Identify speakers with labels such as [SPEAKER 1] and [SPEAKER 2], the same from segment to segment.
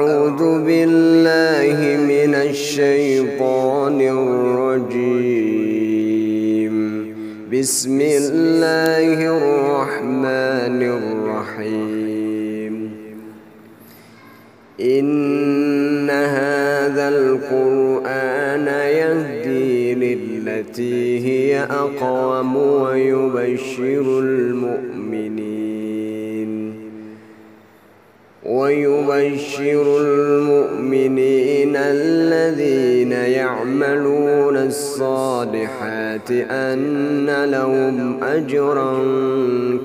[SPEAKER 1] أعوذ بالله من الشيطان الرجيم. بسم الله الرحمن الرحيم. إن هذا القرآن يهدي للتي هي أقوم ويبشر المؤمنين. ويبشر المؤمنين الذين يعملون الصالحات أن لهم أجرا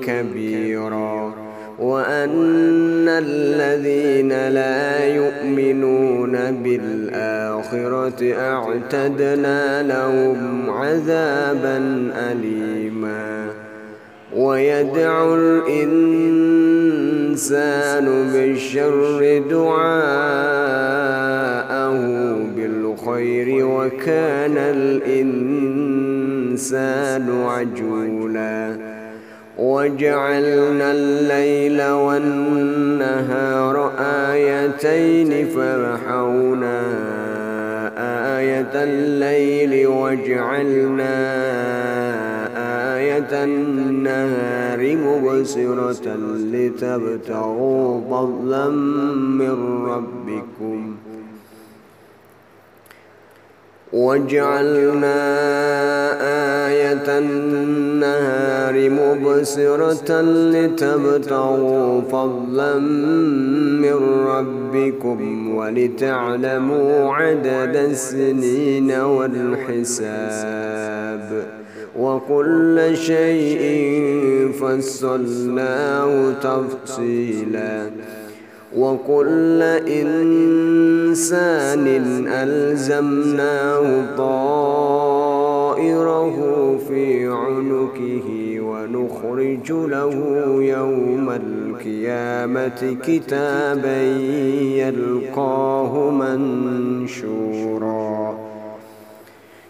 [SPEAKER 1] كبيرا وأن الذين لا يؤمنون بالآخرة أعتدنا لهم عذابا أليما ويدعو الإنسان بالشر دعاءه بالخير وكان الإنسان عجولا. وجعلنا الليل والنهار آيتين فرحونا آية الليل وجعلنا آية النهار مبصرة لتبتغوا فضلا من ربكم. وجعلنا آية النهار مبصرة لتبتغوا فضلا من ربكم ولتعلموا عدد السنين والحساب. وكل شيء فصلناه تفصيلا. وكل إنسان ألزمناه طائره في عنقه ونخرج له يوم القيامة كتابا يلقاه منشورا.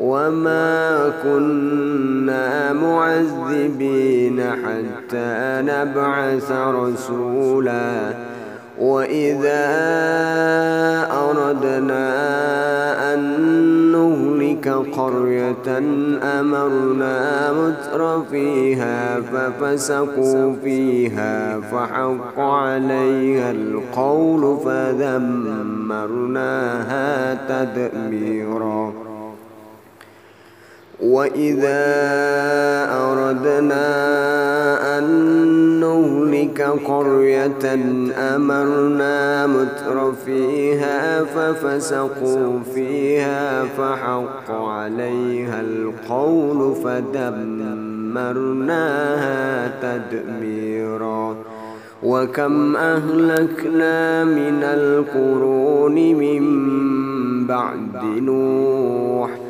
[SPEAKER 1] وما كنا معذبين حتى نبعث رسولا وإذا أردنا أن نهلك قرية أمرنا متر فيها ففسقوا فيها فحق عليها القول فدمرناها تدميرا وإذا أردنا أن نهلك قرية أمرنا متر فيها ففسقوا فيها فحق عليها القول فدمرناها تدميرا وكم أهلكنا من القرون من بعد نوح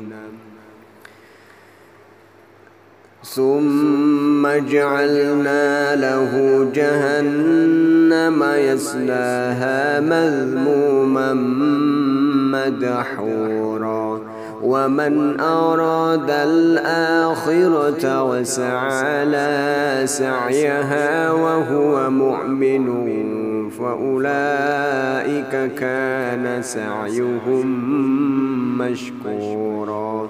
[SPEAKER 1] ثم جعلنا له جهنم يصلاها مذموما مدحورا. ومن أراد الآخرة وسعى لا سعيها وهو مؤمن فأولئك كان سعيهم مشكورا.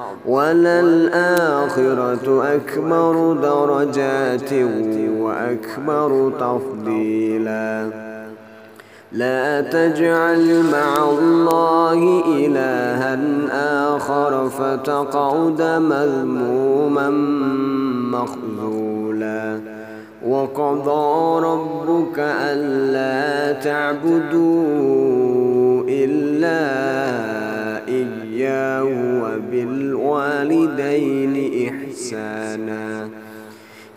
[SPEAKER 1] وللآخرة أكبر درجات وأكبر تفضيلا. لا تجعل مع الله إلها آخر فتقعد مذموما مخذولا. وقضى ربك ألا تعبدوا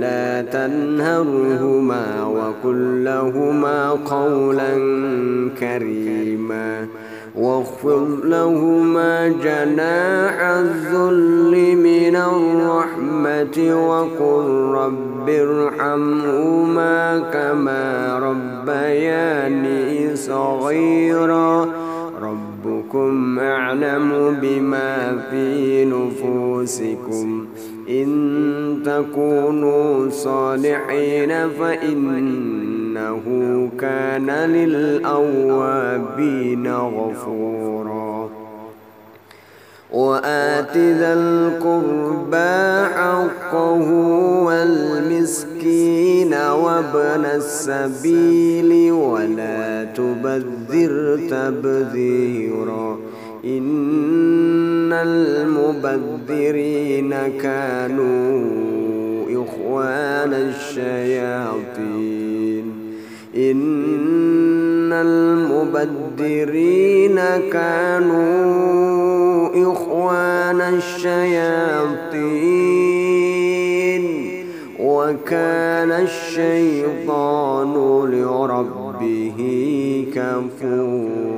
[SPEAKER 1] ولا تنهرهما وقل لهما قولا كريما واخفض لهما جناح الذل من الرحمة وقل رب ارحمهما كما ربياني صغيرا ربكم أعلم بما في نفوسكم إن تكونوا صالحين فإنه كان للأوابين غفورا. وآت ذا القربى حقه والمسكين وابن السبيل ولا تبذر تبذيرا. إن المبذرين كانوا إخوان الشياطين. إن المبذرين كانوا إخوان الشياطين. وكان الشيطان لربه كفورا